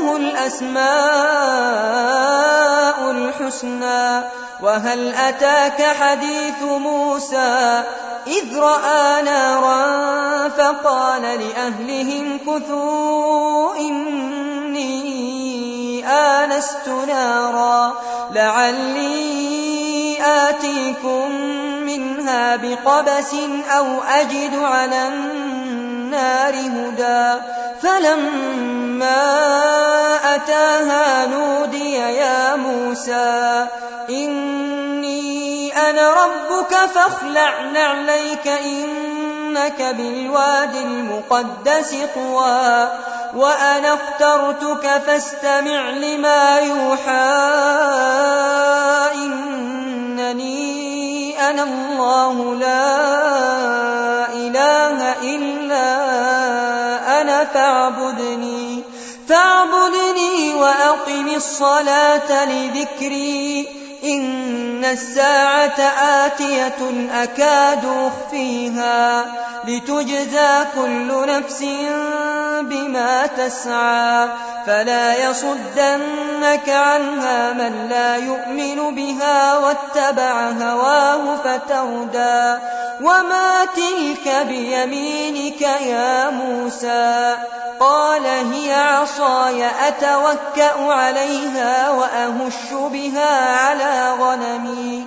له الأسماء الحسنى وهل أتاك حديث موسى؟ إذ رأى نارا فقال لأهلهم كثوا إني آنست نارا لعلي آتيكم منها بقبس أو أجد على النار هدى. فلما أتاها نودي يا موسى إني أنا ربك فاخلع نعليك إنك بالواد المقدس طوى وأنا اخترتك فاستمع لما يوحى إنني أنا الله لا فاعبدني فاعبدني وأقم الصلاة لذكري. إن الساعة آتية أكاد أخفيها. لتجزى كل نفس بما تسعى فلا يصدنك عنها من لا يؤمن بها واتبع هواه فتردى وما تلك بيمينك يا موسى قال هي عصاي أتوكأ عليها وأهش بها على غنمي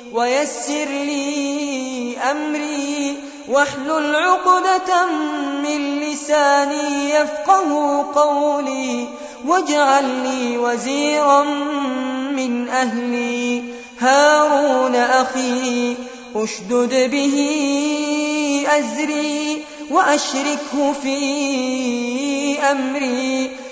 ويسر لي أمري واحلل عقدة من لساني يفقه قولي واجعل لي وزيرا من أهلي. هارون أخي أشدد به أزري وأشركه في أمري.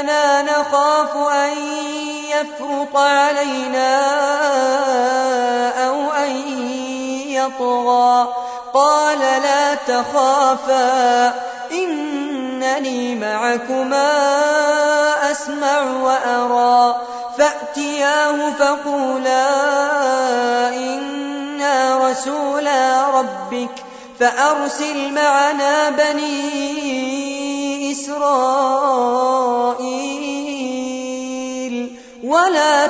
إننا نخاف أن يفرط علينا أو أن يطغى قال لا تخافا إنني معكما أسمع وأرى فأتياه فقولا إنا رسولا ربك فأرسل معنا بني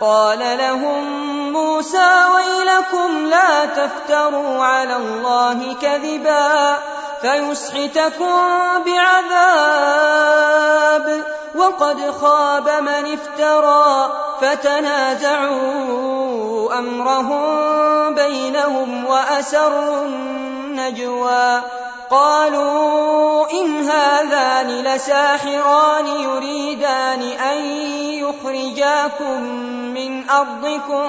قال لهم موسى ويلكم لا تفتروا على الله كذبا فيسحتكم بعذاب وقد خاب من افترى فتنازعوا أمرهم بينهم وأسروا النجوى قالوا إن هذان لساحران يريدان أن يخرجاكم من أرضكم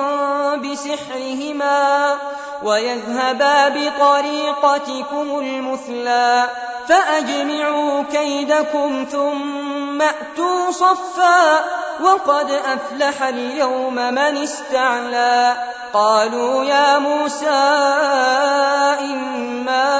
بسحرهما ويذهبا بطريقتكم المثلى فأجمعوا كيدكم ثم أتوا صفا وقد أفلح اليوم من استعلى قالوا يا موسى إما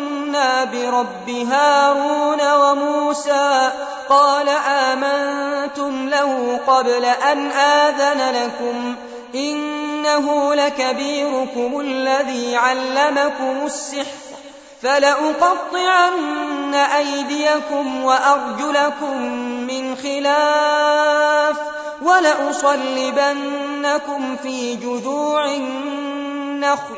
برب هارون وموسى قال آمنتم له قبل أن آذن لكم إنه لكبيركم الذي علمكم السحر فلأقطعن أيديكم وأرجلكم من خلاف ولأصلبنكم في جذوع النخل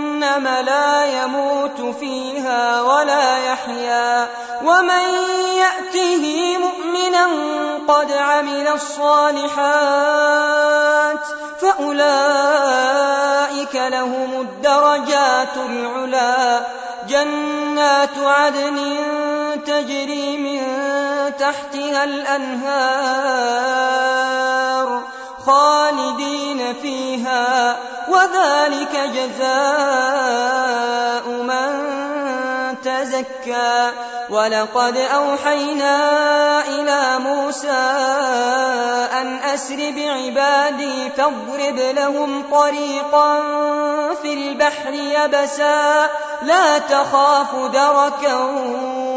لا يموت فيها ولا يحيا ومن يأته مؤمنا قد عمل الصالحات فأولئك لهم الدرجات العلا جنات عدن تجري من تحتها الأنهار خالدين فيها وذلك جزاء من تزكى. ولقد أوحينا إلى موسى أن أسر بعبادي فاضرب لهم طريقا في البحر يبسا. لا تخاف دركا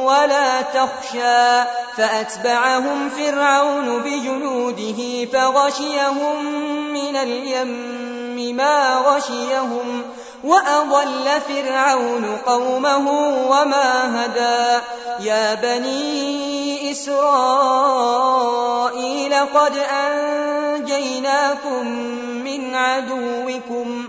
ولا تخشى. فأتبعهم فرعون بجنوده فغشيهم من اليم ما غشيهم وأضل فرعون قومه وما هدى. يا بني إسرائيل قد أنجيناكم من عدوكم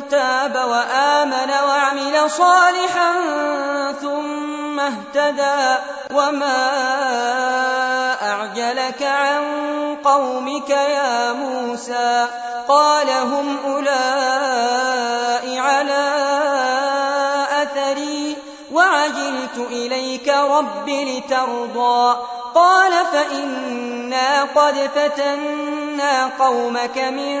تاب وآمن وعمل صالحا ثم اهتدى وما أعجلك عن قومك يا موسى قال هم أولئك على أثري وعجلت إليك رب لترضى قال فإنا قد فتنا قومك من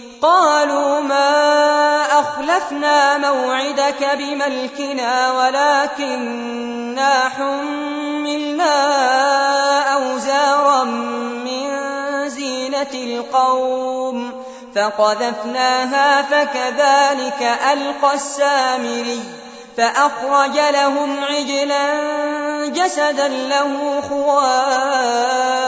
قالوا ما أخلفنا موعدك بملكنا ولكننا حملنا أوزارا من زينة القوم فقذفناها فكذلك ألقى السامري فأخرج لهم عجلا جسدا له خوار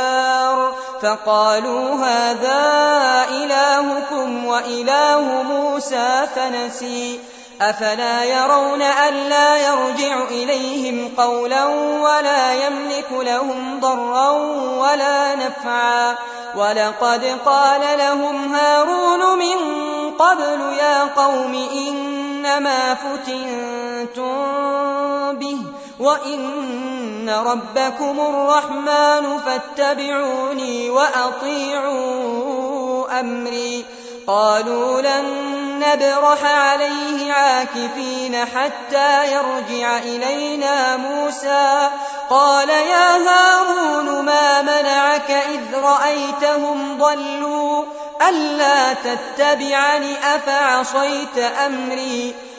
فقالوا هذا إلهكم وإله موسى فنسي. أفلا يرون ألا يرجع إليهم قولا ولا يملك لهم ضرا ولا نفعا. ولقد قال لهم هارون من قبل يا قوم إنما فتنتم به. وإن ربكم الرحمن فاتبعوني وأطيعوا أمري قالوا لن نبرح عليه عاكفين حتى يرجع إلينا موسى قال يا هارون ما منعك إذ رأيتهم ضلوا ألا تتبعني أفعصيت أمري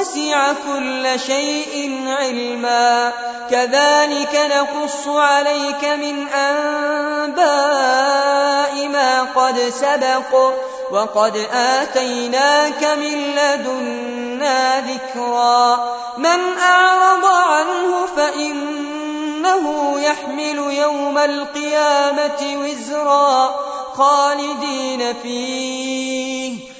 وسع كل شيء علما. كذلك نقص عليك من أنباء ما قد سبق. وقد آتيناك من لدنا ذكرا. من أعرض عنه فإنه يحمل يوم القيامة وزرا. خالدين فيه.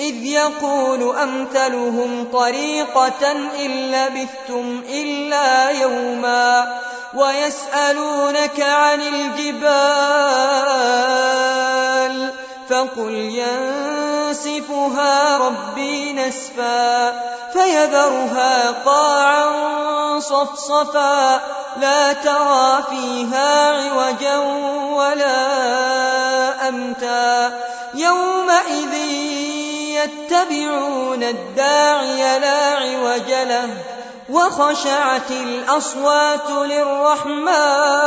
إذ يقول أمثلهم طريقة إن لبثتم إلا يوما ويسألونك عن الجبال فقل ينسفها ربي نسفا فيذرها قاعا صفصفا لا ترى فيها عوجا ولا أمتا يومئذ يتبعون الداعي لا عوج له وخشعت الأصوات للرحمن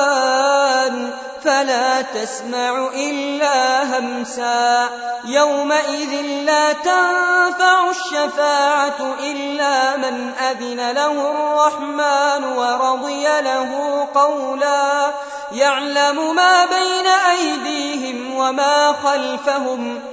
فلا تسمع إلا همسا. يومئذ لا تنفع الشفاعة إلا من أذن له الرحمن ورضي له قولا. يعلم ما بين أيديهم وما خلفهم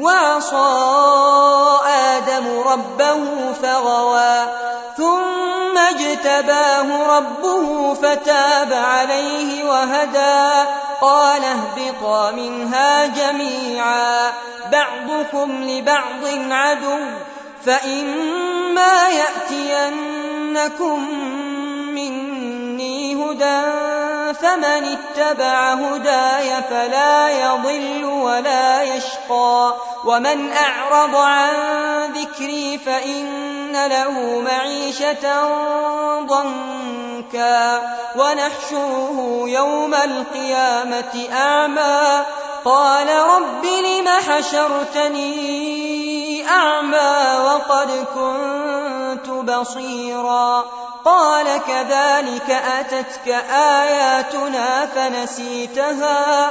وعصى آدم ربه فغوى ثم اجتباه ربه فتاب عليه وهدى. قال اهبطا منها جميعا بعضكم لبعض عدو فإما يأتينكم مني هدى فمن اتبع هداي فلا يضل ولا يشقى. ومن أعرض عن ذكري فإن له معيشة ضنكا ونحشره يوم القيامة أعمى قال رب لم حشرتني أعمى وقد كنت بصيرا قال كذلك أتتك آياتنا فنسيتها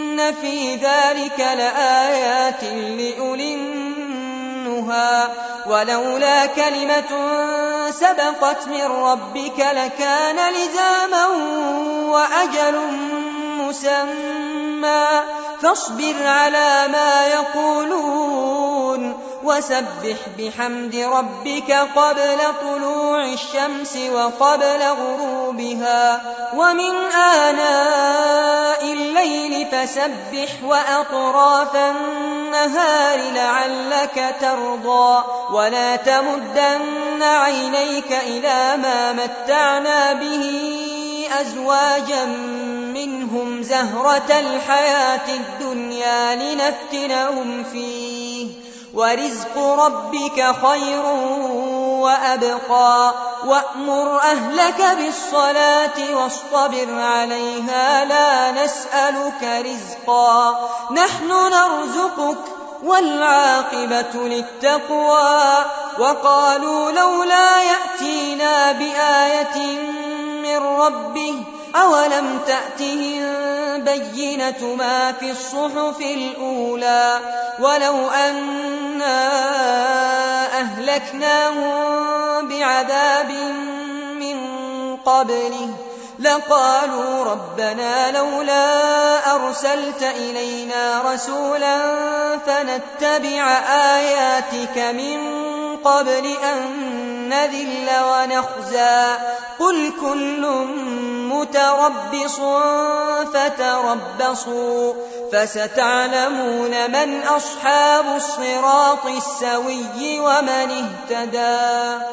في ذلك لآيات لأولي النهى ولولا كلمة سبقت من ربك لكان لزاما وأجل مسمى فاصبر على ما يقولون وسبح بحمد ربك قبل طلوع الشمس وقبل غروبها ومن آناء الليل فسبح وأطراف النهار لعلك ترضى ولا تمدن عينيك إلى ما متعنا به أزواجا منهم زهرة الحياة الدنيا لنفتنهم فيه ورزق ربك خير وأبقى. وأمر أهلك بالصلاة واصطبر عليها لا نسألك رزقا. نحن نرزقك والعاقبة للتقوى. وقالوا لولا يأتينا بآية من ربه أولم تأتهم بينة ما في الصحف الأولى ولو أنا أهلكناهم بعذاب من قبله لقالوا ربنا لولا أرسلت إلينا رسولا فنتبع آياتك من قبل أن نذل ونخزى قل كل متربص فتربصوا فستعلمون من أصحاب الصراط السوي ومن اهتدى